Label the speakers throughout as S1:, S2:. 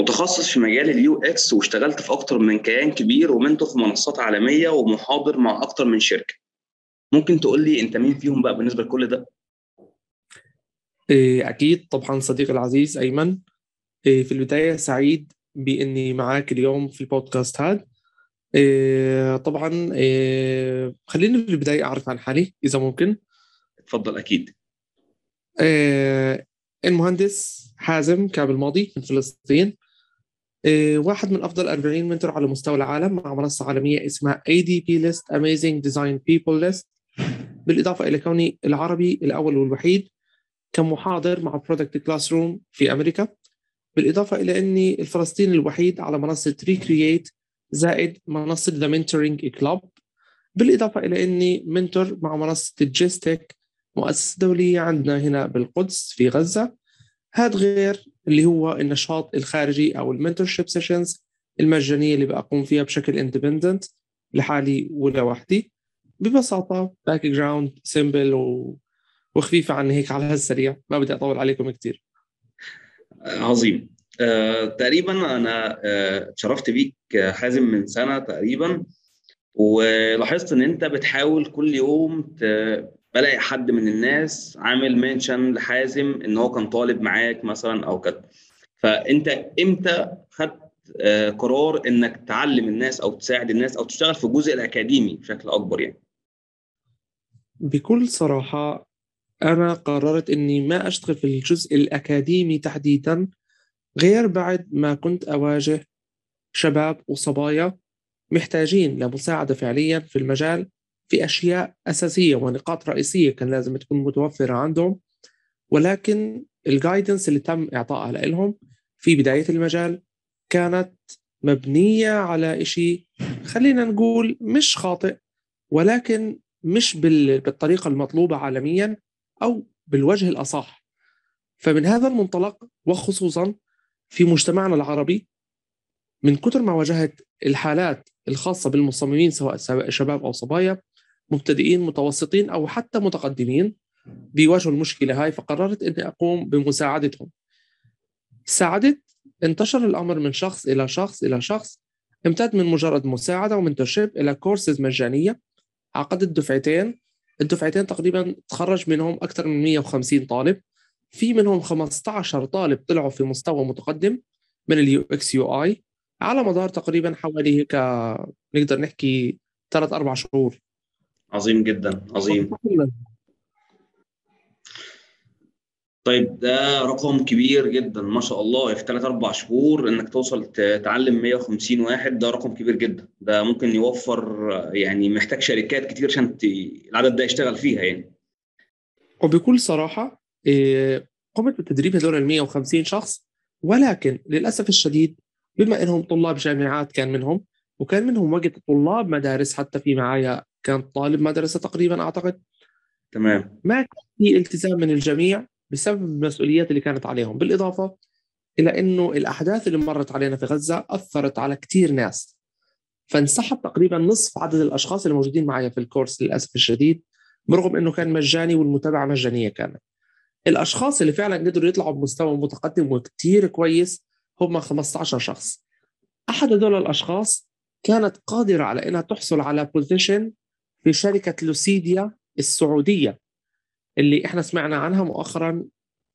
S1: متخصص في مجال ال UX واشتغلت في أكتر من كيان كبير و mentor في منصات عالمية ومحاضر مع أكتر من شركة. ممكن تقول لي أنت مين فيهم بقى بالنسبة لكل ده؟
S2: إيه، أكيد طبعا صديقي العزيز أيمن. إيه، في البداية سعيد بإني معاك اليوم في البودكاست هذا. إيه، طبعا خليني في البداية أعرف عن حالي إذا ممكن.
S1: اتفضل أكيد.
S2: المهندس حازم كعب الماضي من فلسطين. واحد من أفضل 40 mentor على مستوى العالم مع منصة عالمية اسمها ADP List Amazing Design People List. بالإضافة إلى كوني العربي الأول والوحيد كمحاضر مع برودكت كلاس روم في أمريكا. بالإضافة إلى إني الفلسطيني الوحيد على منصة ريكرييت زائد منصة ذا منتورنج كلوب بالإضافة إلى إني mentor مع منصة الجيستيك مؤسسة دولية عندنا هنا بالقدس في غزة. هذا غير اللي هو النشاط الخارجي أو ال mentorship sessions المجانية اللي بقوم فيها بشكل independent لحالي ولوحدي ببساطة background simple وخفيفة عني هيك على هالسريع. ما بدي أطول عليكم كثير
S1: عظيم. آه، تقريبا أنا آه، اتشرفت بيك حازم من سنة تقريبا. ولاحظت إن أنت بتحاول كل يوم بلاقي حد من الناس عامل منشن لحازم إن هو كان طالب معاك مثلا أو كده. فأنت إمتى خدت آه، قرار إنك تعلم الناس أو تساعد الناس أو تشتغل في الجزء الأكاديمي بشكل أكبر يعني؟
S2: بكل صراحة أنا قررت إني ما أشتغل في الجزء الأكاديمي تحديدا غير بعد ما كنت أواجه شباب وصبايا محتاجين لمساعدة فعليا في المجال في أشياء أساسية ونقاط رئيسية كان لازم تكون متوفرة عندهم. ولكن الجايدنس اللي تم إعطائها لهم في بداية المجال كانت مبنية على إشي خلينا نقول مش خاطئ ولكن مش بالطريقة المطلوبة عالميا أو بالوجه الأصح. فمن هذا المنطلق وخصوصا في مجتمعنا العربي من كثر ما واجهت الحالات الخاصة بالمصممين سواء شباب أو صبايا مبتدئين متوسطين أو حتى متقدمين بيواجهوا المشكلة هاي فقررت أني أقوم بمساعدتهم. ساعدت انتشر الأمر من شخص إلى شخص إلى شخص امتد من مجرد مساعدة و mentorship إلى كورسز مجانية. عقدت دفعتين الدفعتين تقريبا تخرج منهم أكثر من 150 طالب. في منهم 15 طالب طلعوا في مستوى متقدم من ال UX UI. على مدار تقريبا حوالي هيك نقدر نحكي ثلاث أربع شهور.
S1: عظيم جدا عظيم. طيب ده رقم كبير جدا ما شاء الله في ثلاث أربع شهور إنك توصل تتعلم 150 واحد ده رقم كبير جدا. ده ممكن يوفر يعني محتاج شركات كتير عشان العدد ده يشتغل فيها يعني.
S2: وبكل صراحة إيه، قمت بتدريب هذول ال 150 شخص ولكن للأسف الشديد بما إنهم طلاب جامعات كان منهم وكان منهم وقت طلاب مدارس حتى في معايا كان طالب مدرسة تقريبا أعتقد.
S1: تمام.
S2: ما كان في التزام من الجميع بسبب المسؤوليات اللي كانت عليهم. بالإضافة إلى أنه الأحداث اللي مرت علينا في غزة أثرت على كثير ناس. فانسحب تقريبا نصف عدد الأشخاص الموجودين معي في ال course للأسف الشديد برغم أنه كان مجاني والمتابعة مجانية كانت. الأشخاص اللي فعلا قدروا يطلعوا بمستوى متقدم وكثير كويس هم 15 شخص. أحد هذول الأشخاص كانت قادرة على أنها تحصل على position في شركة لوسيديا السعودية اللي إحنا سمعنا عنها مؤخرا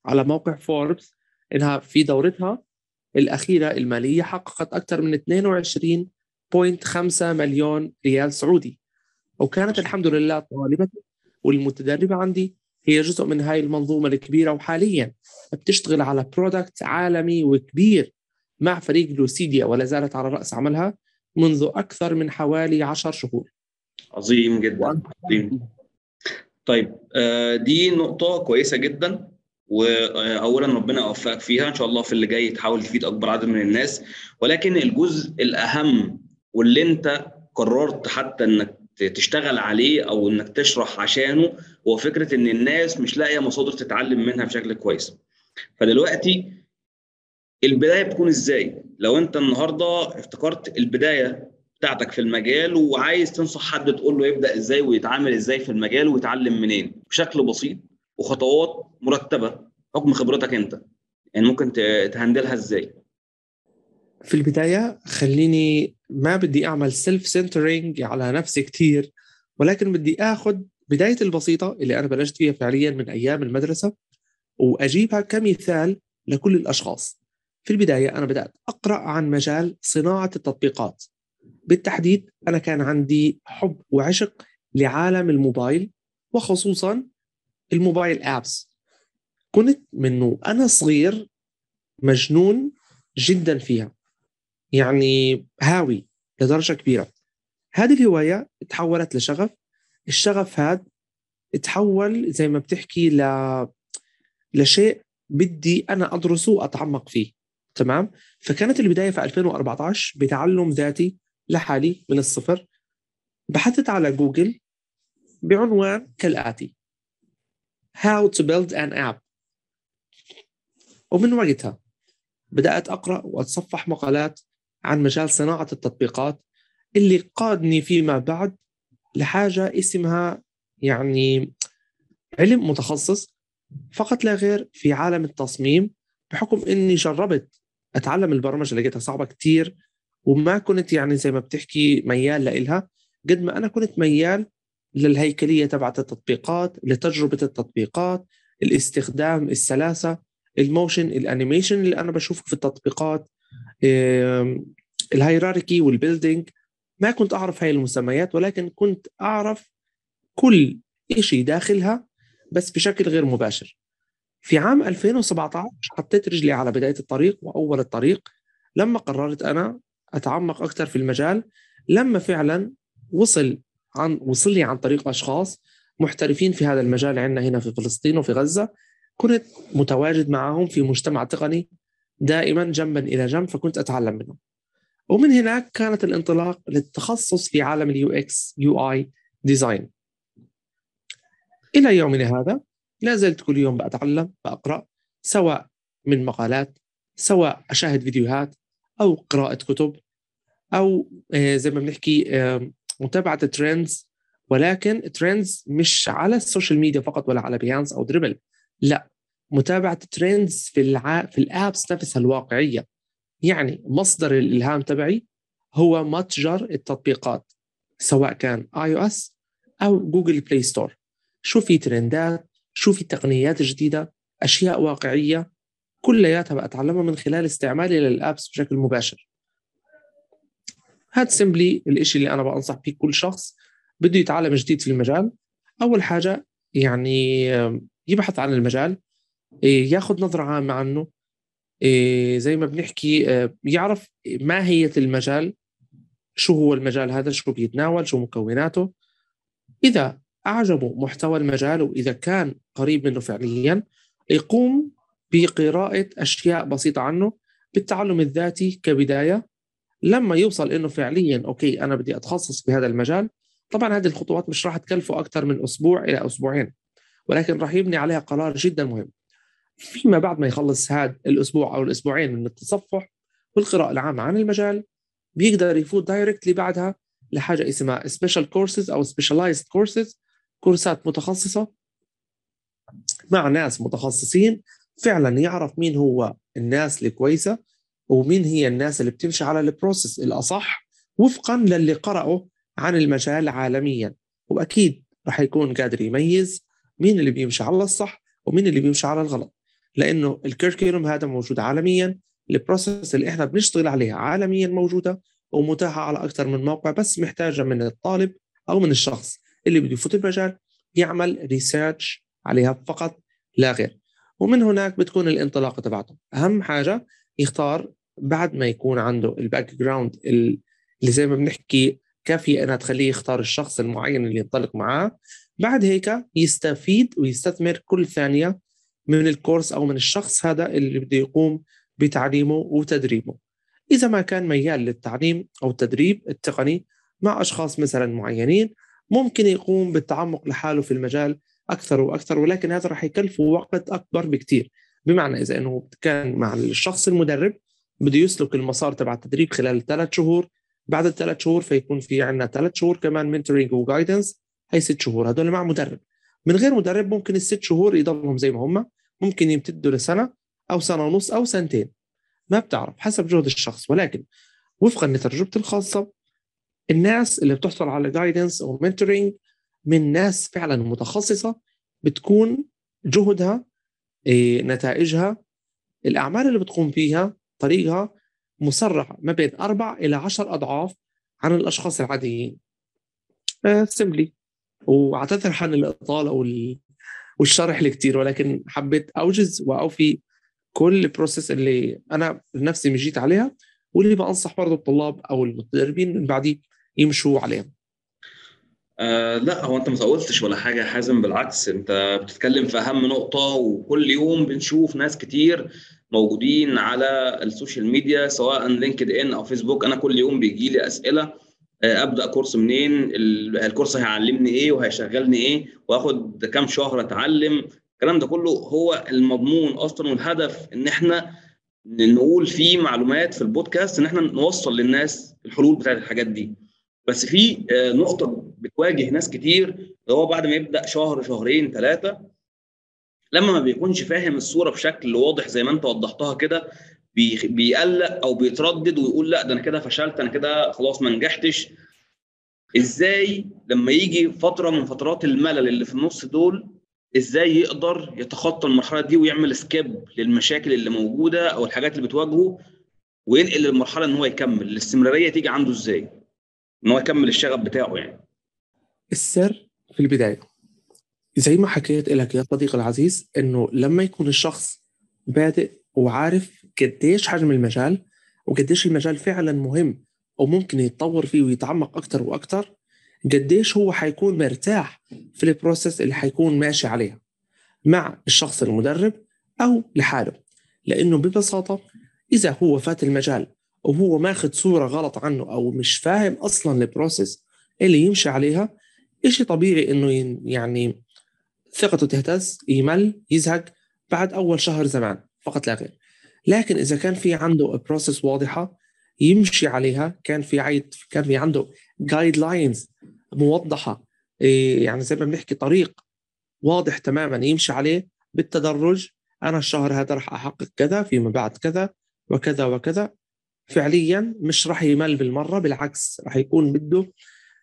S2: على موقع فوربس إنها في دورتها الأخيرة المالية حققت أكثر من 22.5 مليون ريال سعودي. وكانت الحمد لله طالبة والمتدربة عندي هي جزء من هاي المنظومة الكبيرة وحاليا بتشتغل على برودكت عالمي وكبير مع فريق لوسيديا ولا زالت على رأس عملها منذ أكثر من حوالي 10 شهور.
S1: عظيم جدا عظيم طيب آه، دي نقطة كويسة جدا واولا ربنا يوفقك فيها إن شاء الله في اللي جاي تحاول تفيد أكبر عدد من الناس ولكن الجزء الأهم واللي أنت قررت حتى إنك تشتغل عليه أو إنك تشرح عشانه هو فكرة إن الناس مش لاقية مصادر تتعلم منها بشكل كويس. فدلوقتي البداية بتكون إزاي؟ لو أنت النهارده افتكرت البداية بتاعتك في المجال وعايز تنصح حد تقول له يبدأ إزاي ويتعامل إزاي في المجال ويتعلم منين. بشكل بسيط وخطوات مرتبة حكم خبرتك أنت. يعني ممكن ت handle ها إزاي.
S2: في البداية خليني ما بدي أعمل self centering على نفسي كتير ولكن بدي أخذ بداية البسيطة اللي أنا بلشت فيها فعليا من أيام المدرسة وأجيبها كمثال لكل الأشخاص. في البداية أنا بدأت أقرأ عن مجال صناعة التطبيقات. بالتحديد أنا كان عندي حب وعشق لعالم الموبايل وخصوصا الموبايل ابس كنت منه أنا صغير مجنون جدا فيها يعني هاوي لدرجة كبيرة. هذه الهواية تحولت لشغف. الشغف هذا تحول زي ما بتحكي ل لشيء بدي أنا أدرسه وأتعمق فيه تمام؟ فكانت البداية في 2014 بتعلم ذاتي لحالي من الصفر. بحثت على جوجل بعنوان كالآتي. How to build an app. ومن وقتها بدأت أقرأ وأتصفح مقالات عن مجال صناعة التطبيقات اللي قادني فيما بعد لحاجة اسمها يعني علم متخصص فقط لا غير في عالم التصميم بحكم إني جربت أتعلم البرمجة لقيتها صعبة كتير وما كنت يعني زي ما بتحكي ميال لإلها قد ما أنا كنت ميال للهيكلية تبعت التطبيقات لتجربة التطبيقات الاستخدام السلاسة ال motion ال animation اللي أنا بشوفه في التطبيقات ال hierarchy وال building. ما كنت أعرف هاي المسميات ولكن كنت أعرف كل شيء داخلها بس بشكل غير مباشر. في عام 2017 حطيت رجلي على بداية الطريق وأول الطريق لما قررت أنا أتعمق أكثر في المجال. لما فعلا وصل عن وصل لي عن طريق أشخاص محترفين في هذا المجال عندنا هنا في فلسطين وفي غزة كنت متواجد معهم في مجتمع تقني دائما جنبا إلى جنب فكنت أتعلم منهم. ومن هناك كانت الانطلاق للتخصص في عالم ال UX UI design. إلى يومنا هذا لا زلت كل يوم بتعلم بقرا سواء من مقالات سواء أشاهد فيديوهات أو قراءة كتب أو زي ما بنحكي متابعة trends ولكن trends مش على السوشيال ميديا فقط ولا على بيهانس أو دريبل لا متابعة trends في الع... في ال apps نفسها الواقعية. يعني مصدر الإلهام تبعي هو متجر التطبيقات سواء كان iOS أو جوجل بلاي store شو في ترندات شو في تقنيات جديدة؟ أشياء واقعية كلياتها بتعلمها من خلال استعمالي لل apps بشكل مباشر. هذا simply الإشي اللي أنا بنصح فيه كل شخص بده يتعلم جديد في المجال. أول حاجة يعني يبحث عن المجال ياخذ نظرة عامة عنه. زي ما بنحكي يعرف ماهية المجال شو هو المجال هذا شو بيتناول شو مكوناته. إذا أعجبه محتوى المجال وإذا كان قريب منه فعليا يقوم بقراءة أشياء بسيطة عنه بالتعلم الذاتي كبداية. لما يوصل إنه فعليا أوكي أنا بدي أتخصص في هذا المجال طبعا هذه الخطوات مش راح تكلفه أكثر من أسبوع إلى أسبوعين ولكن راح يبني عليها قرار جدا مهم. فيما بعد ما يخلص هذا الأسبوع أو الأسبوعين من التصفح والقراءة العامة عن المجال بيقدر يفوت directly بعدها لحاجة اسمها special courses أو specialized courses كورسات متخصصة مع ناس متخصصين فعلا يعرف مين هو الناس الكويسة ومين هي الناس اللي بتمشي على ال process الأصح وفقا للي قرأوا عن المجال عالميا. وأكيد رح يكون قادر يميز مين اللي بيمشي على الصح ومين اللي بيمشي على الغلط. لأنه ال curriculum هذا موجود عالميا ال process اللي إحنا بنشتغل عليها عالميا موجودة ومتاحة على أكثر من موقع بس محتاجة من الطالب أو من الشخص اللي بده يفوت المجال يعمل research عليها فقط لا غير. ومن هناك بتكون الانطلاقة تبعته. أهم حاجة يختار بعد ما يكون عنده ال background اللي زي ما بنحكي كافية إنها تخليه يختار الشخص المعين اللي ينطلق معاه. بعد هيك يستفيد ويستثمر كل ثانية من الكورس أو من الشخص هذا اللي بده يقوم بتعليمه وتدريبه. إذا ما كان ميال للتعليم أو التدريب التقني مع أشخاص مثلا معينين ممكن يقوم بالتعمق لحاله في المجال أكثر وأكثر ولكن هذا راح يكلفه وقت أكبر بكثير بمعنى إذا إنه كان مع الشخص المدرب بده يسلك المسار تبع التدريب خلال ثلاث شهور. بعد الثلاث شهور فيكون في عندنا ثلاث شهور كمان mentoring و guidance هي ست شهور هدول مع مدرب. من غير مدرب ممكن الست شهور يضلهم زي ما هم. ممكن يمتدوا لسنة أو سنة ونص أو سنتين. ما بتعرف حسب جهد الشخص. ولكن وفقا لتجربتي الخاصة الناس اللي بتحصل على guidance أو mentoring من ناس فعلا متخصصة بتكون جهدها إيه، نتائجها الأعمال اللي بتقوم فيها طريقها مسرعه ما بين أربع إلى عشر أضعاف عن الأشخاص العاديين. simply وأعتذر عن الإطالة وال... والشرح الكتير ولكن حبيت أوجز واوفي كل ال process اللي أنا بنفسي مشيت عليها واللي بنصح برضه الطلاب أو المتدربين من بعدي يمشوا عليها.
S1: آه لا هو انت ما طولتش ولا حاجة حازم بالعكس انت بتتكلم في أهم نقطة وكل يوم بنشوف ناس كتير موجودين على السوشيال ميديا سواء لينكد إن أو فيسبوك. أنا كل يوم بيجي لي أسئلة آه، أبدأ كورس منين الكورس هيعلمني إيه وهيشغلني إيه وآخد كام شهر أتعلم. الكلام ده كله هو المضمون أصلا والهدف إن إحنا نقول فيه معلومات في البودكاست إن إحنا نوصل للناس الحلول بتاعت الحاجات دي. بس في آه، نقطة بتواجه ناس كتير اللي هو بعد ما يبدأ شهر شهرين ثلاثة لما ما بيكونش فاهم الصورة بشكل واضح زي ما انت وضحتها كده بيقلق أو بيتردد ويقول لأ ده أنا كده فشلت أنا كده خلاص ما نجحتش. إزاي لما يجي فترة من فترات الملل اللي في النص دول إزاي يقدر يتخطى المرحلة دي ويعمل سكيب للمشاكل اللي موجودة أو الحاجات اللي بتواجهه وينقل للمرحلة إن هو يكمل؟ الاستمرارية تيجي عنده إزاي؟ إن هو يكمل الشغف بتاعه يعني.
S2: السر في البداية زي ما حكيت لك يا صديقي العزيز إنه لما يكون الشخص بادئ وعارف قديش حجم المجال وقديش المجال فعلا مهم وممكن يتطور فيه ويتعمق أكثر وأكثر قديش هو حيكون مرتاح في البروسيس اللي حيكون ماشي عليها مع الشخص المدرب أو لحاله. لأنه ببساطة إذا هو فات المجال وهو ماخذ صورة غلط عنه أو مش فاهم أصلا ال process اللي يمشي عليها إشي طبيعي إنه يعني ثقته تهتز يمل يزهق بعد أول شهر زمان فقط لا غير. لكن إذا كان في عنده process واضحة يمشي عليها كان في عيد كان في عنده guidelines موضحة إيه، يعني زي ما بنحكي طريق واضح تماما يمشي عليه بالتدرج أنا الشهر هذا راح أحقق كذا فيما بعد كذا وكذا وكذا. فعليا مش راح يمل بالمرة بالعكس راح يكون بده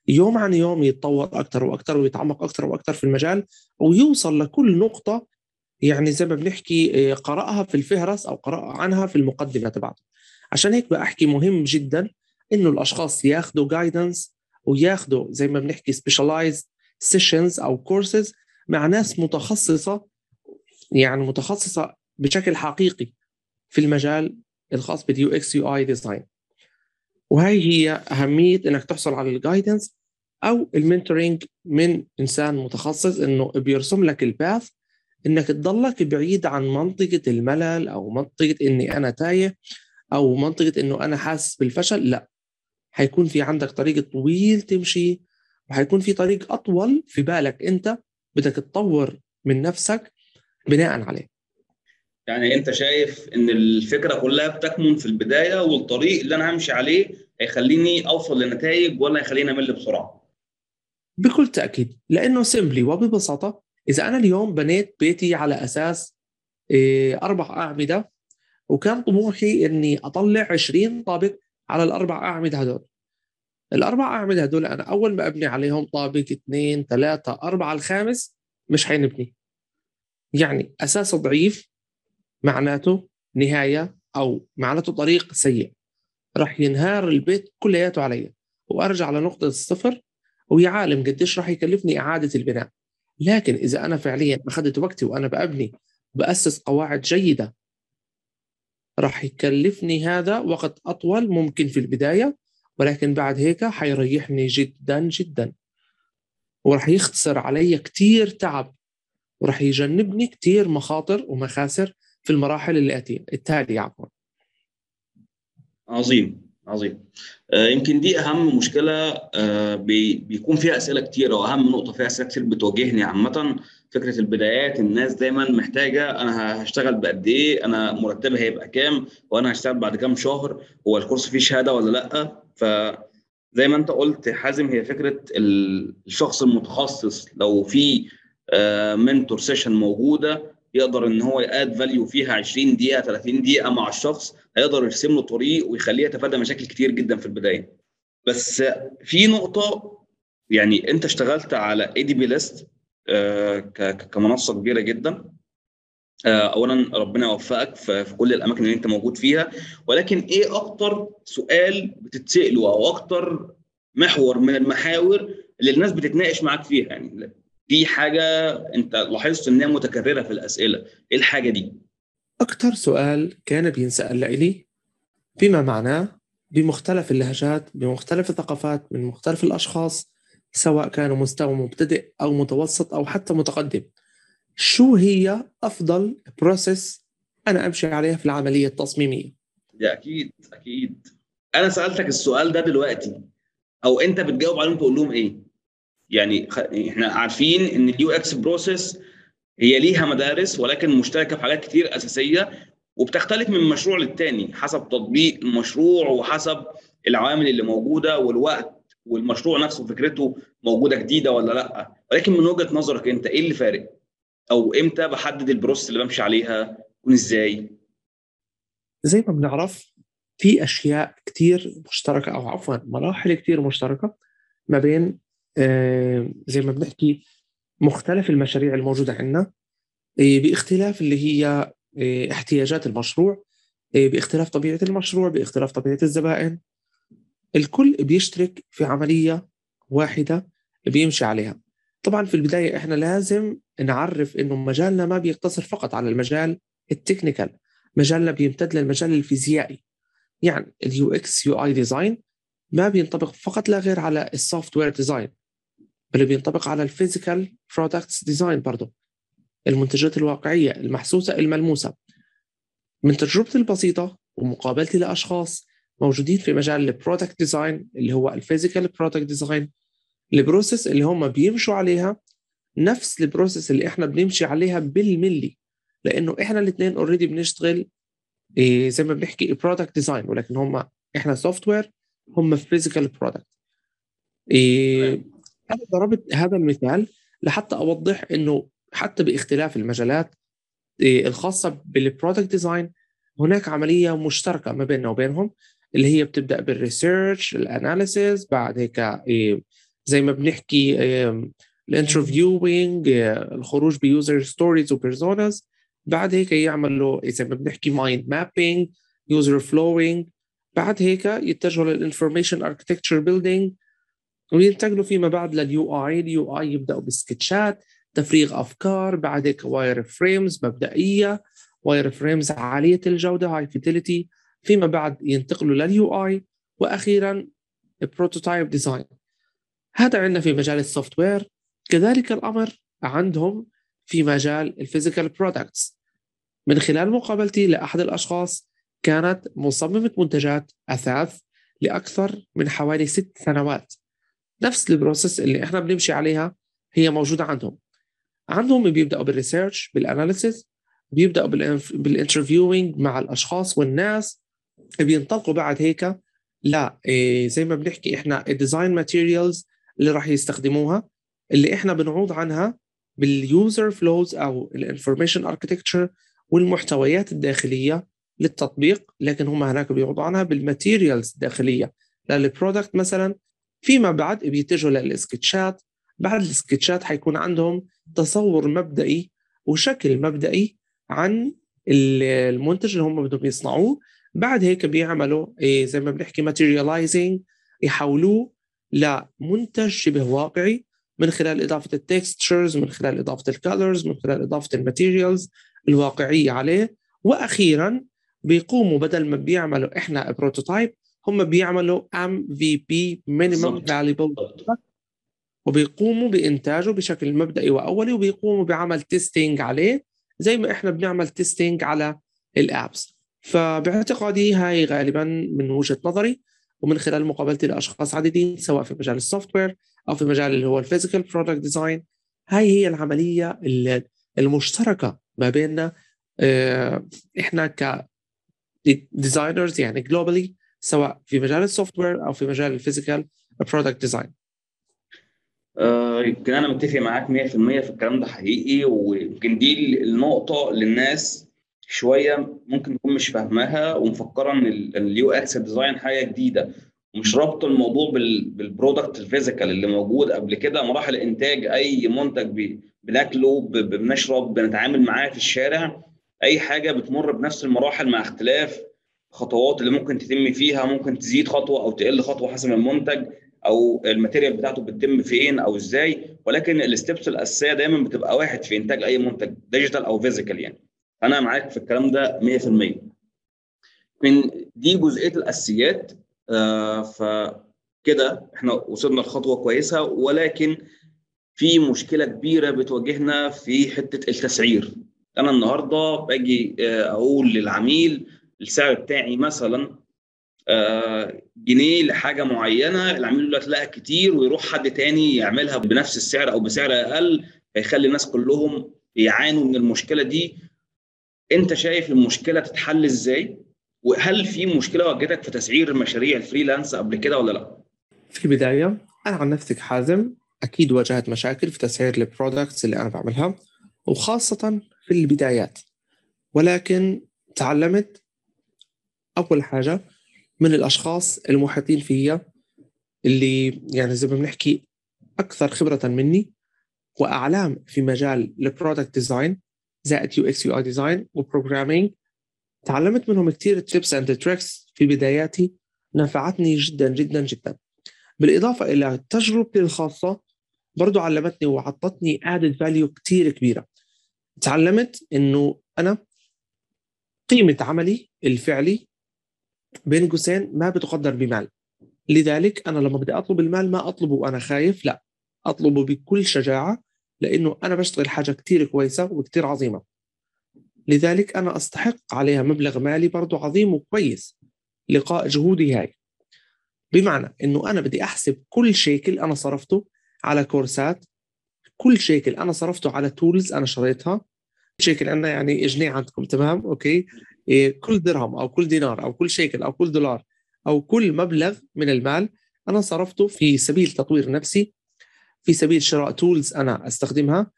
S2: يوم عن يوم يتطور أكثر وأكثر ويتعمق أكثر وأكثر في المجال ويوصل لكل نقطة يعني زي ما بنحكي إيه، قرأها في الفهرس أو قرأ عنها في المقدمة تبعته. عشان هيك بحكي مهم جدا إنه الأشخاص ياخذوا جايدنس وياخذوا زي ما بنحكي specialized sessions أو كورسز مع ناس متخصصة يعني متخصصة بشكل حقيقي في المجال الخاص بال UX UI design وهي هي أهمية إنك تحصل على ال guidance أو ال mentoring من إنسان متخصص إنه بيرسم لك ال path إنك تضلك بعيد عن منطقة الملل أو منطقة إني أنا تايه أو منطقة إنه أنا حاسس بالفشل لا. حيكون في عندك طريق طويل تمشي وحيكون في طريق أطول في بالك أنت بدك تطور من نفسك بناء عليه.
S1: يعني انت شايف ان الفكرة كلها بتكمن في البداية والطريق اللي أنا همشي عليه هيخليني اوصل لنتائج ولا هيخليني امل بسرعة؟
S2: بكل تأكيد لأنه سيمبلي وببساطة إذا أنا اليوم بنيت بيتي على أساس إيه، أربع أعمدة وكان طموحي إني أطلع 20 طابق على الأربع أعمدة هدول. الأربع أعمدة هدول أنا أول ما أبني عليهم طابق اثنين ثلاثة أربعة الخامس مش حينبني. يعني اساسه ضعيف معناته نهاية أو معناته طريق سيء. راح ينهار البيت كلياته علي. وأرجع لنقطة الصفر ويا عالم قديش راح يكلفني إعادة البناء. لكن إذا أنا فعليا أخذت وقتي وأنا بأبني بأسس قواعد جيدة راح يكلفني هذا وقت أطول ممكن في البداية ولكن بعد هيك حيريحني جدا جدا. وراح يختصر علي كتير تعب وراح يجنبني كتير مخاطر ومخاسر في المراحل أتي التالية عفوا.
S1: عظيم عظيم. آه يمكن دي أهم مشكلة آه بيكون فيها أسئلة كتير أو أهم نقطة فيها أسئلة كتير بتواجهني عامة. فكرة البدايات الناس دايما محتاجة أنا هشتغل بقد إيه أنا مرتبي هيبقى كام وأنا هشتغل بعد كام شهر هو الكورس فيه شهادة ولا لأ؟ ف زي ما أنت قلت حازم هي فكرة الشخص المتخصص لو في mentor session موجودة يقدر إن هو ي add value فيها 20 دقيقة 30 دقيقة مع الشخص هيقدر يرسم له طريق ويخليه يتفادى مشاكل كتير جدا في البداية. بس في نقطة يعني أنت اشتغلت على اي دي بي ليست كمنصة كبيرة جدا. اولا ربنا يوفقك في كل الأماكن اللي أنت موجود فيها. ولكن إيه أكتر سؤال بتتسأله أو أكتر محور من المحاور اللي الناس بتتناقش معاك فيها؟ يعني في حاجة أنت لاحظت إنها متكررة في الأسئلة. إيه الحاجة دي؟
S2: أكثر سؤال كان بينسال لي بما معناه بمختلف اللهجات بمختلف الثقافات من مختلف الأشخاص سواء كانوا مستوى مبتدئ أو متوسط أو حتى متقدم. شو هي أفضل process أنا أمشي عليها في العملية التصميمية؟
S1: ده أكيد أكيد. أنا سألتك السؤال ده دلوقتي. أو أنت بتجاوب عليهم تقول لهم إيه؟ يعني إحنا عارفين إن ال UX process هي ليها مدارس ولكن مشتركة في حاجات كتير أساسية وبتختلف من مشروع للتاني حسب تطبيق المشروع وحسب العوامل اللي موجودة والوقت والمشروع نفسه فكرته موجودة جديدة ولا لأ. ولكن من وجهة نظرك أنت إيه اللي فارق؟ أو إمتى بحدد البروسيس اللي بمشي عليها؟ تكون إزاي؟
S2: زي ما بنعرف في أشياء كتير مشتركة أو عفوا مراحل كتير مشتركة ما بين زي ما بنحكي مختلف المشاريع الموجودة عندنا. باختلاف اللي هي احتياجات المشروع باختلاف طبيعة المشروع باختلاف طبيعة الزبائن. الكل بيشترك في عملية واحدة بيمشي عليها. طبعا في البداية إحنا لازم نعرف إنه مجالنا ما بيقتصر فقط على المجال ال technical. مجالنا بيمتد للمجال الفيزيائي. يعني ال UX UI design ما بينطبق فقط لا غير على ال software design. بل بينطبق على ال physical products design برضه المنتجات الواقعية المحسوسة الملموسة. من تجربتي البسيطة ومقابلتي لأشخاص موجودين في مجال ال product design اللي هو ال physical product design ال process اللي هم بيمشوا عليها نفس ال process اللي إحنا بنمشي عليها بالملي. لأنه إحنا الاثنين already بنشتغل إيه زي ما بنحكي product design ولكن هم إحنا software هم physical product إيه أنا ضربت هذا المثال لحتى أوضح إنه حتى باختلاف المجالات إيه الخاصة بال product design هناك عملية مشتركة ما بيننا وبينهم اللي هي بتبدأ بال research ال analysis بعد هيك إيه زي ما بنحكي ال interviewing الخروج ب user stories و personas بعد هيك يعملوا زي ما بنحكي mind mapping user flowing بعد هيك يتجهوا لل information architecture building وينتقلوا فيما بعد لل UI ال UI يبدأوا بال sketchات تفريغ أفكار بعد هيك wireframes مبدئية wireframes عالية الجودة high fidelity فيما بعد ينتقلوا لل UI وأخيرا prototype design هذا عندنا في مجال ال software كذلك الأمر عندهم في مجال ال physical products من خلال مقابلتي لأحد الأشخاص كانت مصممة منتجات أثاث لأكثر من حوالي ست سنوات. نفس ال process اللي إحنا بنمشي عليها هي موجودة عندهم. عندهم بيبدأوا بال research بال analysis بيبدأوا بال interviewing مع الأشخاص والناس بينطلقوا بعد هيك لا إيه زي ما بنحكي إحنا ال design materials اللي راح يستخدموها اللي إحنا بنعوض عنها بال user flows أو ال information architecture والمحتويات الداخلية للتطبيق لكن هم هناك بيعوضوا عنها بال materials الداخلية. لل product مثلا فيما بعد بيتجهوا لل sketchات. بعد ال sketchات حيكون عندهم تصور مبدئي وشكل مبدئي عن المنتج اللي هم بدهم يصنعوه. بعد هيك بيعملوا إيه زي ما بنحكي materializing يحولوه لمنتج شبه واقعي من خلال إضافة ال textures من خلال إضافة ال colors من خلال إضافة ال materials الواقعية عليه. وأخيرا بيقوموا بدل ما بيعملوا إحنا prototype هم بيعملوا MVP minimum valuable وبيقوموا بإنتاجه بشكل مبدئي وأولي وبيقوموا بعمل testing عليه زي ما إحنا بنعمل testing على ال apps فباعتقادي هاي غالبا من وجهة نظري ومن خلال مقابلتي لأشخاص عديدين سواء في مجال ال software أو في مجال اللي هو ال physical product design هاي هي العملية المشتركة ما بيننا إحنا ك designers يعني globally سواء في مجال ال software أو في مجال ال physical product design
S1: آه، يمكن أنا متفق معاك 100% في الكلام ده حقيقي ويمكن دي النقطة للناس شوية ممكن تكون مش فاهماها ومفكرة إن ال UX design حاجة جديدة. ومش رابط الموضوع بال product ال physical اللي موجود قبل كده مراحل إنتاج أي منتج بناكله بنشرب بنتعامل معاه في الشارع أي حاجة بتمر بنفس المراحل مع اختلاف خطوات اللي ممكن تتم فيها ممكن تزيد خطوة أو تقل خطوة حسب المنتج أو ال material بتاعته بتتم فين أو إزاي. ولكن ال steps الأساسية دايما بتبقى واحد في إنتاج أي منتج digital أو physical يعني. أنا معاك في الكلام ده 100% من دي جزئية الأساسيات آه فكده إحنا وصلنا لخطوة كويسة. ولكن في مشكلة كبيرة بتواجهنا في حتة التسعير. أنا النهارده باجي أقول للعميل السعر بتاعي مثلا جنيه لحاجة معينة العميل يقول لك لا كتير ويروح حد تاني يعملها بنفس السعر أو بسعر أقل فيخلي الناس كلهم يعانوا من المشكلة دي. أنت شايف المشكلة تتحل إزاي؟ وهل في مشكلة واجهتك في تسعير مشاريع ال freelance قبل كده ولا لا؟
S2: في البداية أنا عن نفسي كحازم أكيد واجهت مشاكل في تسعير ال products اللي أنا بعملها وخاصة في البدايات. ولكن تعلمت أول حاجة من الأشخاص المحيطين فيا اللي يعني زي ما بنحكي أكثر خبرة مني وأعلام في مجال ال product design زائد UX UI design و programming تعلمت منهم كثير tips and tricks في بداياتي نفعتني جدا جدا جدا. بالإضافة إلى تجربتي الخاصة برضو علمتني وعطتني added value كثير كبيرة. تعلمت إنه أنا قيمة عملي الفعلي بين قوسين ما بتقدر بمال. لذلك أنا لما بدي أطلب المال ما أطلبه وأنا خايف لا. أطلبه بكل شجاعة لأنه أنا بشتغل حاجة كثير كويسة وكثير عظيمة. لذلك أنا أستحق عليها مبلغ مالي برضه عظيم وكويس لقاء جهودي هاي. بمعنى إنه أنا بدي أحسب كل شيكل أنا صرفته على courseات كل شيكل أنا صرفته على tools أنا شريتها. شيكل عندنا يعني جنيه عندكم تمام؟ okay. كل درهم أو كل دينار أو كل شيكل أو كل دولار أو كل مبلغ من المال أنا صرفته في سبيل تطوير نفسي في سبيل شراء tools أنا أستخدمها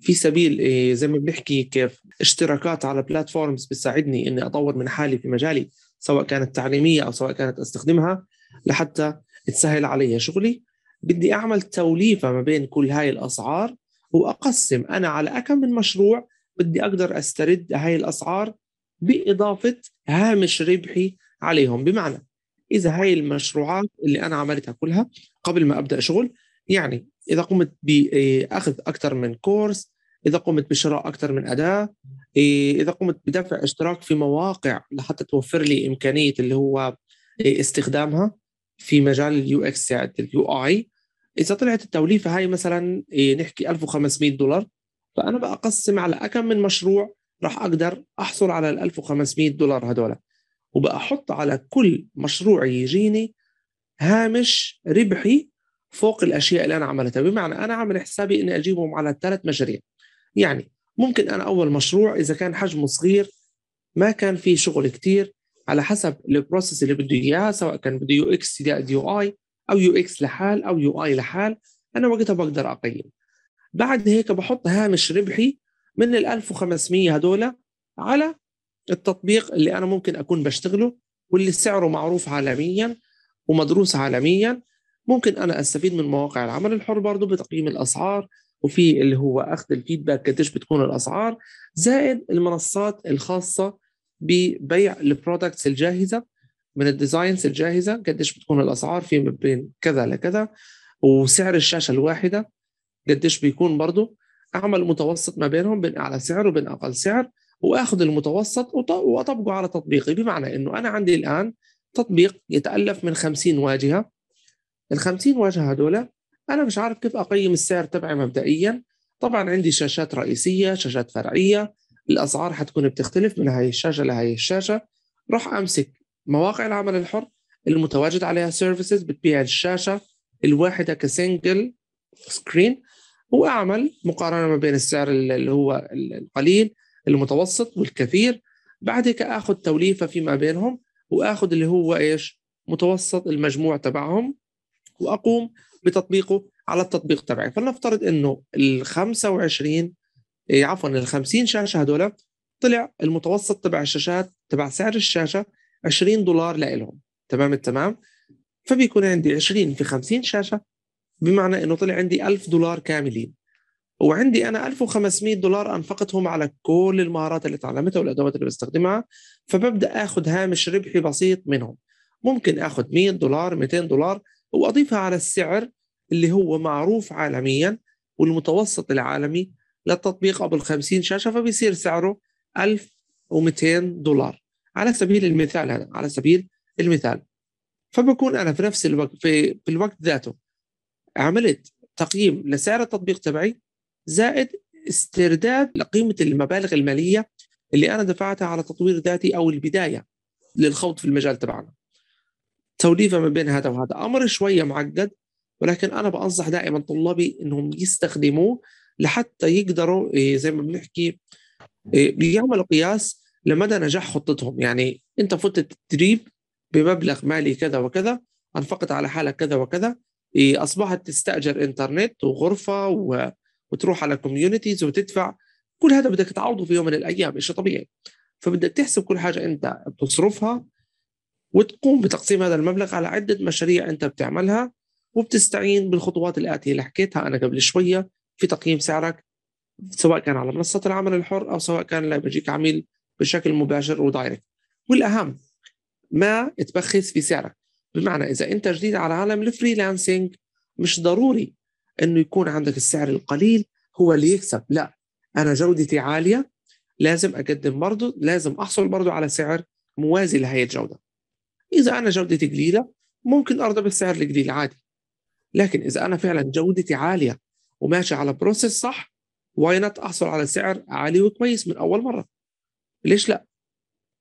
S2: في سبيل إيه زي ما بنحكي كيف اشتراكات على platforms بتساعدني إني أطور من حالي في مجالي سواء كانت تعليمية أو سواء كانت أستخدمها لحتى تسهل علي شغلي. بدي أعمل توليفة ما بين كل هاي الأسعار وأقسم أنا على كم من مشروع بدي أقدر أسترد هاي الأسعار بإضافة هامش ربحي عليهم. بمعنى إذا هاي المشروعات اللي أنا عملتها كلها قبل ما أبدأ شغل يعني إذا قمت بأخذ أكثر من course إذا قمت بشراء أكثر من أداة إذا قمت بدفع اشتراك في مواقع لحتى توفر لي إمكانية اللي هو استخدامها في مجال ال UX ال UI. إذا طلعت التوليفة هاي مثلا نحكي 1500 دولار فأنا بقسم على كم من مشروع راح أقدر أحصل على ال 1500 دولار هدول. وبأحط على كل مشروع يجيني هامش ربحي فوق الأشياء اللي أنا عملتها. بمعنى أنا عامل حسابي إني أجيبهم على ثلاث مشاريع. يعني ممكن أنا أول مشروع إذا كان حجمه صغير ما كان فيه شغل كتير على حسب ال process اللي بده إياه سواء كان بده UX UI أو UX لحال أو UI لحال أنا وقتها بقدر أقيم. بعد هيك بحط هامش ربحي من ال 1500 هدول على التطبيق اللي أنا ممكن أكون بشتغله واللي سعره معروف عالميا ومدروس عالميا. ممكن أنا أستفيد من مواقع العمل الحر برضه بتقييم الأسعار وفي اللي هو أخذ ال feedback قديش بتكون الأسعار زائد المنصات الخاصة ببيع ال products الجاهزة من الديزاينز الجاهزة قديش بتكون الأسعار في بين كذا لكذا وسعر الشاشة الواحدة قديش بيكون برضه. أعمل متوسط ما بينهم بين أعلى سعر وبين أقل سعر وأخذ المتوسط وأطبقه على تطبيقي. بمعنى إنه أنا عندي الآن تطبيق يتألف من 50 واجهة. ال 50 واجهة هذول أنا مش عارف كيف أقيم السعر تبعي مبدئيا. طبعا عندي شاشات رئيسية شاشات فرعية. الأسعار حتكون بتختلف من هاي الشاشة لهي الشاشة. راح أمسك مواقع العمل الحر المتواجد عليها services بتبيع الشاشة الواحدة ك single screen واعمل مقارنة ما بين السعر اللي هو القليل المتوسط والكثير. بعد هيك اخذ توليفة فيما بينهم واخذ اللي هو إيش؟ متوسط المجموع تبعهم وأقوم بتطبيقه على التطبيق تبعي. فلنفترض إنه ال 25 إيه عفوا ال 50 شاشة هدول طلع المتوسط تبع الشاشات تبع سعر الشاشة 20 دولار لإلهم. تمام التمام؟ فبيكون عندي 20 في 50 شاشة بمعنى إنه طلع عندي 1000 دولار كاملين. وعندي أنا 1500 دولار أنفقتهم على كل المهارات اللي تعلمتها والأدوات اللي بستخدمها فببدأ آخذ هامش ربحي بسيط منهم. ممكن آخذ 100 دولار 200 دولار وأضيفها على السعر اللي هو معروف عالميا والمتوسط العالمي للتطبيق قبل 50 شاشة فبيصير سعره 1200 دولار. على سبيل المثال هذا على سبيل المثال. فبكون أنا في نفس الوقت في, في الوقت ذاته. عملت تقييم لسعر التطبيق تبعي زائد استرداد لقيمة المبالغ المالية اللي أنا دفعتها على تطوير ذاتي أو البداية للخوض في المجال تبعنا. توليفة ما بين هذا وهذا أمر شوية معقد ولكن أنا بنصح دائما طلابي إنهم يستخدموه لحتى يقدروا إيه، زي ما بنحكي إيه، يعملوا قياس لمدى نجاح خطتهم يعني أنت فوت التدريب بمبلغ مالي كذا وكذا انفقت على حالك كذا وكذا أصبحت تستأجر إنترنت وغرفة و... وتروح على communities وتدفع. كل هذا بدك تعوضه في يوم من الأيام شيء طبيعي. فبدك تحسب كل حاجة أنت بتصرفها وتقوم بتقسيم هذا المبلغ على عدة مشاريع أنت بتعملها وبتستعين بالخطوات الآتية اللي حكيتها أنا قبل شوية في تقييم سعرك سواء كان على منصة العمل الحر أو سواء كان لا بيجيك عميل بشكل مباشر و direct والأهم ما تبخس في سعرك. بمعنى إذا أنت جديد على عالم ال freelancing مش ضروري إنه يكون عندك السعر القليل هو اللي يكسب. لا أنا جودتي عالية لازم أقدم برضه لازم أحصل برضه على سعر موازي لهي الجودة. إذا أنا جودتي قليلة ممكن أرضى بالسعر القليل عادي. لكن إذا أنا فعلا جودتي عالية وماشي على process صح why not أحصل على سعر عالي وكويس من أول مرة؟ ليش لا؟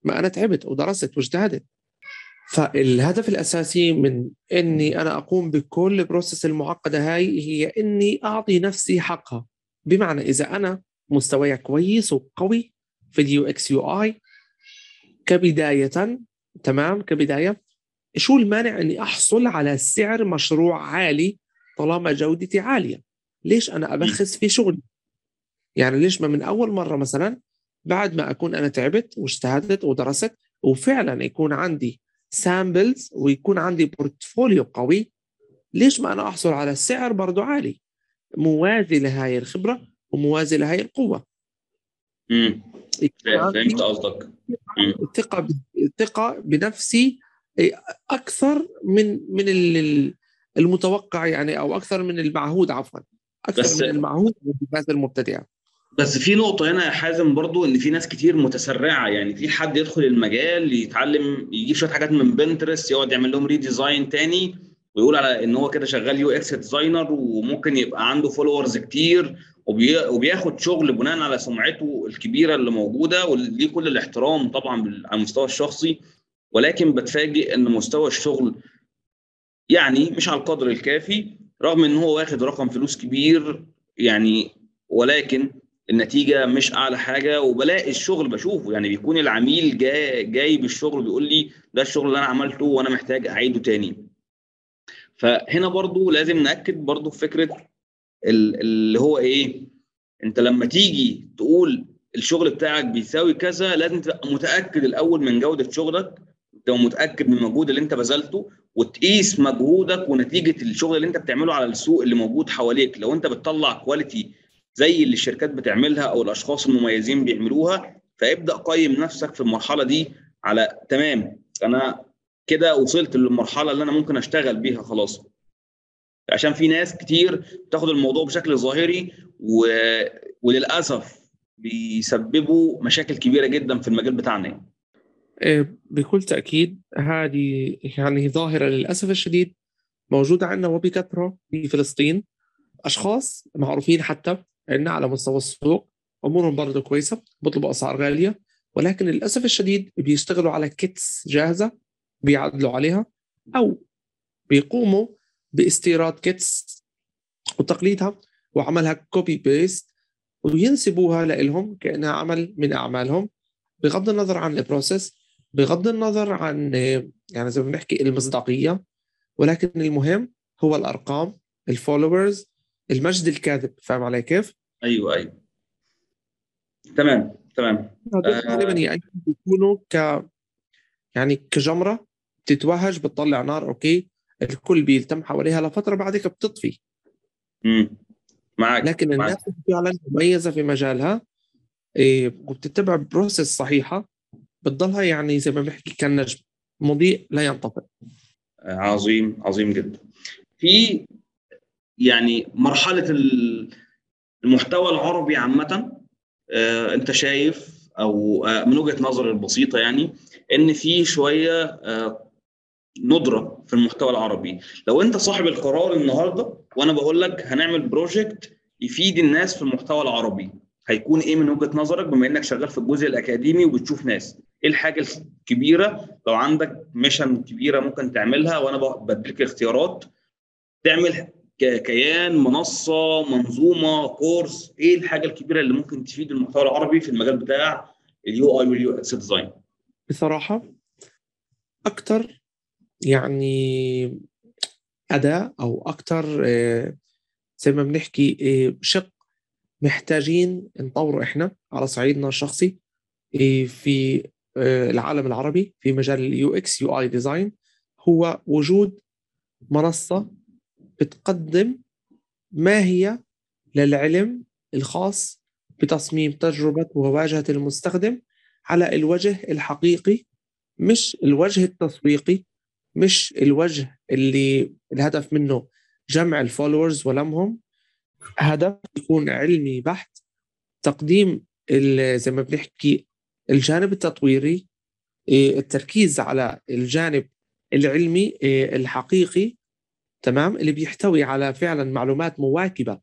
S2: ما أنا تعبت ودرست واجتهدت. فالهدف الأساسي من إني أنا أقوم بكل ال process المعقدة هاي هي إني أعطي نفسي حقها. بمعنى إذا أنا مستواي كويس وقوي في ال UX UI كبداية تمام؟ كبداية شو المانع إني أحصل على سعر مشروع عالي طالما جودتي عالية؟ ليش أنا أبخس في شغلي؟ يعني ليش ما من أول مرة مثلا بعد ما أكون أنا تعبت واجتهدت ودرست وفعلا يكون عندي samples ويكون عندي portfolio قوي. ليش ما أنا أحصل على سعر برضه عالي؟ موازي لهاي الخبرة وموازي لهاي القوة.
S1: امم فهمت قصدك.
S2: الثقه الثقه بنفسي أكثر من من المتوقع يعني أو أكثر من المعهود عفوا. أكثر بس من المعهود في المبتدئه
S1: بس في نقطة هنا يا حازم برضو إن في ناس كتير متسرعة. يعني في حد يدخل المجال يتعلم يجيب شوية حاجات من بنترست يقعد يعمل لهم redesign تاني ويقول على إن هو كده شغال UX designer وممكن يبقى عنده followers كتير وبياخد شغل بناء على سمعته الكبيرة اللي موجودة وليه كل الاحترام طبعا على المستوى الشخصي. ولكن بتفاجئ إن مستوى الشغل يعني مش على القدر الكافي رغم إن هو واخد رقم فلوس كبير يعني ولكن النتيجة مش أعلى حاجة وبلاقي الشغل بشوفه. يعني بيكون العميل جاي جاي بالشغل بيقول لي ده الشغل اللي أنا عملته وأنا محتاج أعيده تاني. فهنا برضو لازم نأكد برضو في فكرة اللي هو إيه أنت لما تيجي تقول الشغل بتاعك بيساوي كذا لازم تبقى متأكد الأول من جودة شغلك. تبقى متأكد من المجهود اللي أنت بذلته وتقيس مجهودك ونتيجة الشغل اللي أنت بتعمله على السوق اللي موجود حواليك. لو أنت بتطلع كواليتي زي اللي الشركات بتعملها أو الأشخاص المميزين بيعملوها فابدأ قيم نفسك في المرحلة دي على تمام أنا كده وصلت للمرحلة اللي أنا ممكن أشتغل بيها خلاص عشان في ناس كتير بتاخد الموضوع بشكل ظاهري و... وللأسف بيسببوا مشاكل كبيرة جدا في المجال بتاعنا يعني.
S2: بكل تأكيد هذه يعني ظاهرة للأسف الشديد موجودة عندنا وبكثرة في فلسطين أشخاص معروفين حتى عندنا على مستوى السوق أمورهم برضه كويسة بيطلبوا أسعار غالية ولكن للأسف الشديد بيشتغلوا على kits جاهزة بيعدلوا عليها أو بيقوموا باستيراد kits وتقليدها وعملها copy paste وينسبوها لهم كأنها عمل من أعمالهم بغض النظر عن ال process بغض النظر عن يعني زي ما بنحكي المصداقية ولكن المهم هو الأرقام ال followers المجد الكاذب فاهم علي كيف؟
S1: أيوه أيوه. تمام تمام.
S2: غالبا يعني بيكونوا ك يعني كجمرة بتتوهج بتطلع نار أوكي؟ الكل بيلتم حواليها لفترة بعدك بتطفي.
S1: امم معك
S2: لكن
S1: معك.
S2: الناس فعلا مميزة في مجالها إيه وبتتبع process صحيحة بتضلها يعني زي ما بنحكي كالنجم مضيء لا ينطفئ.
S1: عظيم عظيم جدا. في يعني مرحلة المحتوى العربي عامة آه، انت شايف أو آه، من وجهة نظري البسيطة يعني ان في شوية آه، ندرة في المحتوى العربي. لو انت صاحب القرار النهارده وأنا بقول لك هنعمل بروجكت يفيد الناس في المحتوى العربي هيكون إيه من وجهة نظرك بما انك شغال في الجزء الأكاديمي وبتشوف ناس؟ إيه الحاجة الكبيرة لو عندك mission كبيرة ممكن تعملها وأنا بديك اختيارات تعمل كيان منصة منظومة كورس إيه الحاجة الكبيرة اللي ممكن تفيد المحتوى العربي في المجال بتاع ال UI وال UX design
S2: بصراحة أكثر يعني أداة أو أكثر آه، زي ما بنحكي آه، شق محتاجين نطوره إحنا على صعيدنا الشخصي آه، في العالم العربي في مجال ال UX UI design هو وجود منصة بتقدم ما هي للعلم الخاص بتصميم تجربة وواجهة المستخدم على الوجه الحقيقي مش الوجه التسويقي مش الوجه اللي الهدف منه جمع الفولورز ولمهم. هدف يكون علمي بحت تقديم زي ما بنحكي الجانب التطويري إيه، التركيز على الجانب العلمي إيه، الحقيقي تمام؟ اللي بيحتوي على فعلا معلومات مواكبة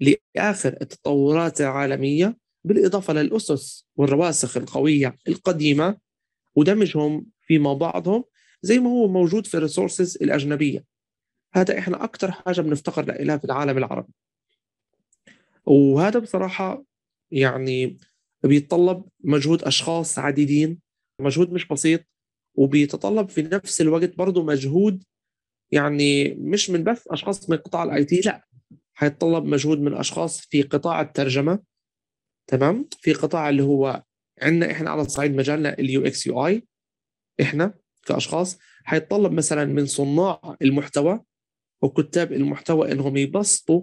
S2: لآخر التطورات العالمية بالإضافة للأسس والرواسخ القوية القديمة ودمجهم فيما بعضهم زي ما هو موجود في ال resources الأجنبية. هذا إحنا أكثر حاجة بنفتقر لها في العالم العربي. وهذا بصراحة يعني بيتطلب مجهود أشخاص عديدين مجهود مش بسيط وبيتطلب في نفس الوقت برضه مجهود يعني مش من بس أشخاص من قطاع ال IT لا. حيتطلب مجهود من أشخاص في قطاع الترجمة تمام؟ في قطاع اللي هو عندنا إحنا على صعيد مجالنا ال UX UI إحنا كأشخاص. حيتطلب مثلا من صناع المحتوى وكتاب المحتوى إنهم يبسطوا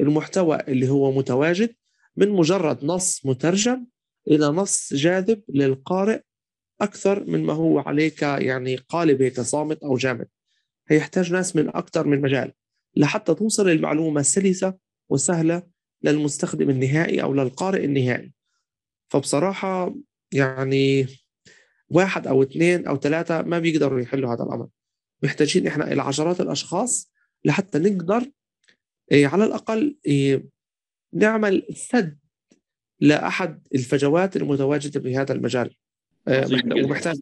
S2: المحتوى اللي هو متواجد من مجرد نص مترجم إلى نص جاذب للقارئ أكثر من ما هو عليك يعني قالب هيك صامت أو جامد. هيحتاج ناس من أكثر من مجال لحتى توصل المعلومة سلسة وسهلة للمستخدم النهائي أو للقارئ النهائي. فبصراحة يعني واحد أو اثنين أو ثلاثة ما بيقدروا يحلوا هذا الأمر. محتاجين إحنا إلى عشرات الأشخاص لحتى نقدر إيه على الأقل إيه نعمل سد لأحد الفجوات المتواجدة في هذا المجال. إيه ومحتاج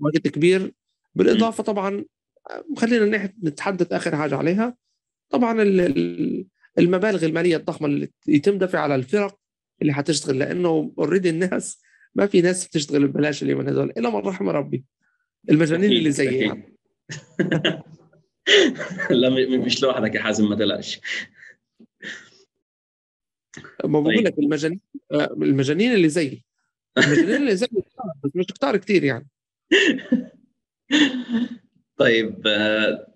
S2: وقت كبير بالإضافة طبعا خلينا نتحدث آخر حاجة عليها. طبعا المبالغ المالية الضخمة اللي يتم دفع على الفرق اللي حتشتغل لأنه اوريدي الناس ما في ناس بتشتغل ببلاش اليومين هذول إلا من رحم ربي. المجانين اللي زي يعني
S1: لا مش لوحدك يا حازم ما تقلقش.
S2: ما بقول طيب. لك المجانين المجانين اللي زي المجانين اللي زي بس مش كتار كثير يعني.
S1: طيب آه،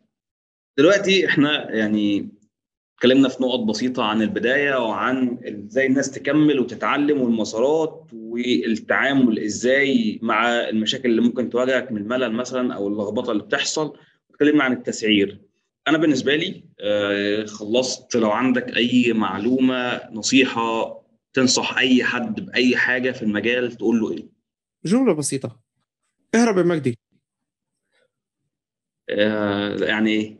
S1: دلوقتي إحنا يعني اتكلمنا في نقط بسيطة عن البداية وعن إزاي الناس تكمل وتتعلم والمسارات والتعامل إزاي مع المشاكل اللي ممكن تواجهك من الملل مثلا أو اللخبطة اللي بتحصل. اتكلمنا عن التسعير. أنا بالنسبة لي آه، خلصت لو عندك أي معلومة نصيحة تنصح أي حد بأي حاجة في المجال تقول له إيه؟
S2: جملة بسيطة. اهرب يا مجدي.
S1: يعني إيه؟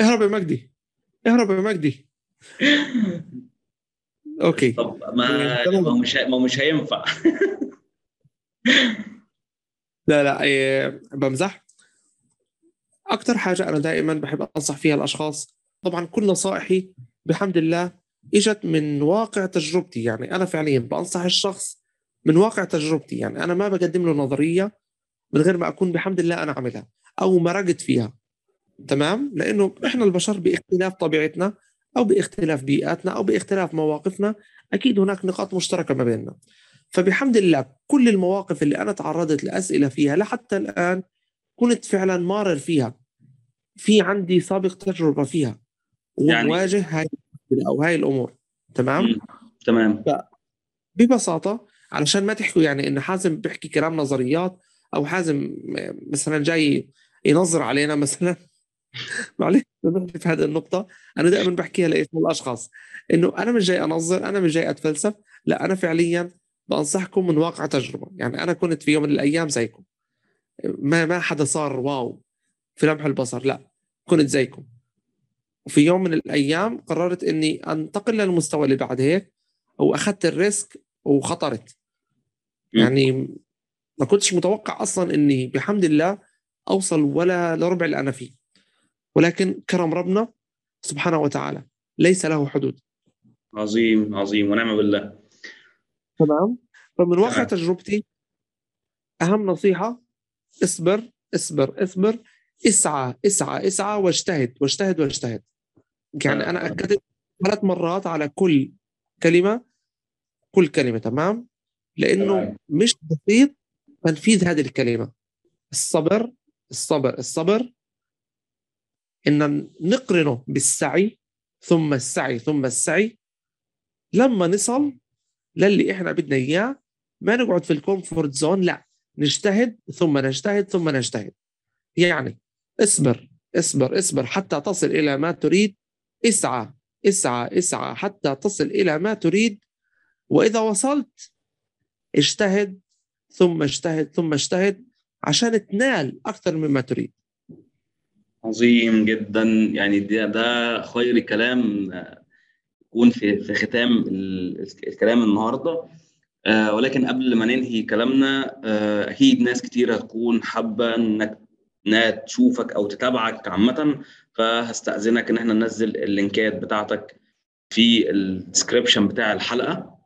S2: اهرب يا مجدي. اهرب يا مجدي. أوكي.
S1: طب ما ما مش ما مش هينفع.
S2: لا لا إيه، بمزح. أكثر حاجة أنا دائما بحب أنصح فيها الأشخاص طبعا كل نصائحي بحمد الله إجت من واقع تجربتي. يعني أنا فعليا بنصح الشخص من واقع تجربتي. يعني أنا ما بقدم له نظرية من غير ما أكون بحمد الله أنا عاملها. أو مرقت فيها. تمام؟ لأنه إحنا البشر باختلاف طبيعتنا أو باختلاف بيئاتنا أو باختلاف مواقفنا أكيد هناك نقاط مشتركة ما بيننا. فبحمد الله كل المواقف اللي أنا تعرضت لأسئلة فيها لحتى الآن كنت فعلا مارر فيها. في عندي سابق تجربة فيها.
S1: يعني؟
S2: ومواجه هاي أو هاي الأمور. تمام؟
S1: مم. تمام.
S2: ببساطة علشان ما تحكوا يعني انه حازم بيحكي كلام نظريات أو حازم مثلا جاي ينظر علينا مثلا. معلش في هذه النقطة. أنا دائما بحكيها لإيش؟ الأشخاص إنه أنا مش جاي أنظر أنا مش جاي أتفلسف. لا أنا فعليا بنصحكم من واقع تجربة. يعني أنا كنت في يوم من الأيام زيكم. ما ما حدا صار wow في لمح البصر. لا كنت زيكم. وفي يوم من الأيام قررت إني أنتقل للمستوى اللي بعد هيك وأخذت ال risk
S1: وخاطرت.
S2: يعني ما كنتش متوقع أصلا إني بحمد الله أوصل ولا لربع اللي أنا فيه. ولكن كرم ربنا سبحانه وتعالى ليس له حدود.
S1: عظيم عظيم ونعم بالله.
S2: تمام؟ فمن واقع. تجربتي أهم نصيحة اصبر اصبر اصبر اسعى اسعى اسعى واجتهد واجتهد واجتهد. يعني أنا أكدت ثلاث مرات على كل كلمة كل كلمة تمام؟
S1: لأنه.
S2: مش بسيط تنفيذ هذه الكلمة. الصبر الصبر الصبر إن نقرنه بالسعي ثم السعي ثم السعي. لما نصل للي إحنا بدنا إياه ما نقعد في ال comfort zone لا نجتهد ثم نجتهد ثم نجتهد. يعني اصبر اصبر اصبر حتى تصل إلى ما تريد. اسعى اسعى اسعى حتى تصل إلى ما تريد. وإذا وصلت اجتهد ثم اجتهد ثم اجتهد. عشان تنال أكثر مما تريد.
S1: عظيم جدا. يعني ده, ده خير كلام آه، يكون في في ختام ال- الكلام النهارده. آه، ولكن قبل ما ننهي كلامنا آه، أكيد ناس كتير هتكون حابة إنك إنها تشوفك أو تتابعك عامة. فهستأذنك إن إحنا ننزل اللينكات بتاعتك في ال description بتاع الحلقة.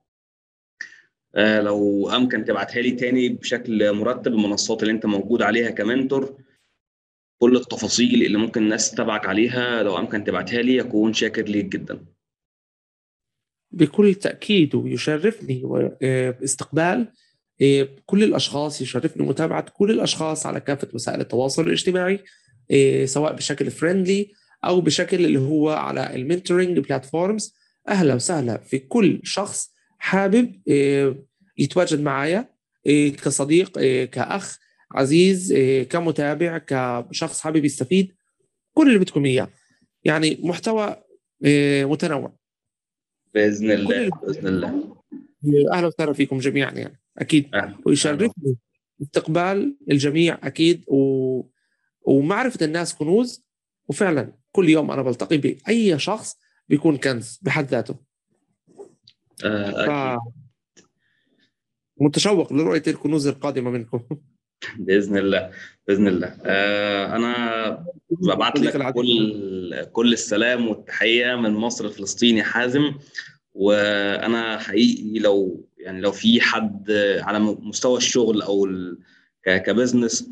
S1: لو امكن تبعتها لي تاني بشكل مرتب المنصات اللي انت موجود عليها ك mentor كل التفاصيل اللي ممكن الناس تتابعك عليها لو امكن تبعتها لي اكون شاكر ليك جدا.
S2: بكل تأكيد ويشرفني و- آه، آه، كل الأشخاص يشرفني متابعة كل الأشخاص على كافة وسائل التواصل الاجتماعي آه، سواء بشكل friendly أو بشكل اللي هو على ال mentoring platforms أهلا وسهلا في كل شخص حابب آه، يتواجد معايا آه، كصديق آه، كأخ عزيز كمتابع كشخص حابب يستفيد كل اللي بدكم إياه. يعني محتوى متنوع.
S1: بإذن الله بإذن الله.
S2: أهلا وسهلا فيكم جميعا يعني
S1: أكيد.
S2: ويشرفني استقبال الجميع أكيد. و... ومعرفة الناس كنوز. وفعلا كل يوم أنا بلتقي بأي شخص بيكون كنز بحد ذاته.
S1: آه،
S2: ف... متشوق لرؤية الكنوز القادمة منكم.
S1: بإذن الله بإذن الله. آه، أنا ببعت لك. كل كل السلام والتحية من مصر فلسطين يا حازم. وأنا حقيقي لو يعني لو في حد على مستوى الشغل أو كبزنس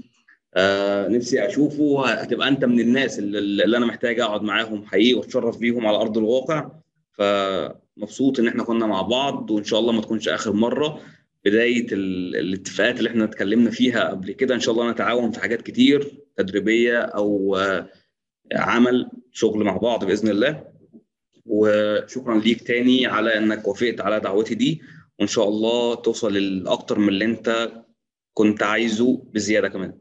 S1: آه، نفسي أشوفه هتبقى أنت من الناس اللي, اللي أنا محتاج أقعد معاهم حقيقي وأتشرف بيهم على أرض الواقع. فمبسوط إن إحنا كنا مع بعض وإن شاء الله ما تكونش آخر مرة. بداية ال- الاتفاقات اللي إحنا اتكلمنا فيها قبل كده إن شاء الله نتعاون في حاجات كتير تدريبية أو عمل شغل مع بعض بإذن الله. وشكرا ليك تاني على إنك وافقت على دعوتي دي. وإن شاء الله توصل لأكتر من اللي أنت كنت عايزه بزيادة كمان.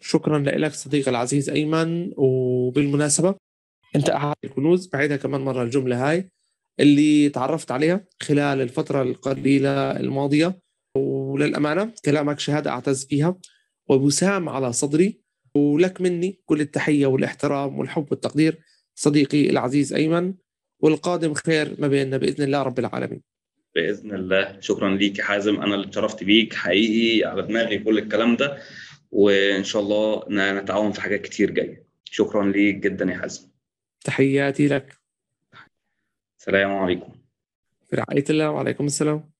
S2: شكرا لك صديقي العزيز أيمن. وبالمناسبة أنت أحد الكنوز بعيدها كمان مرة الجملة هاي. اللي تعرفت عليها خلال الفترة القليلة الماضية. وللأمانة كلامك شهادة أعتز فيها. ووسام على صدري. ولك مني كل التحية والاحترام والحب والتقدير صديقي العزيز أيمن. والقادم خير ما بيننا بإذن الله رب العالمين.
S1: بإذن الله. شكرا ليك يا حازم. أنا اللي اتشرفت بيك حقيقي على دماغي كل الكلام ده. وإن شاء الله نتعاون في حاجات كتير جاية. شكرا ليك جدا يا حازم.
S2: تحياتي لك.
S1: سلام عليكم.
S2: في رعاية الله وعليكم السلام.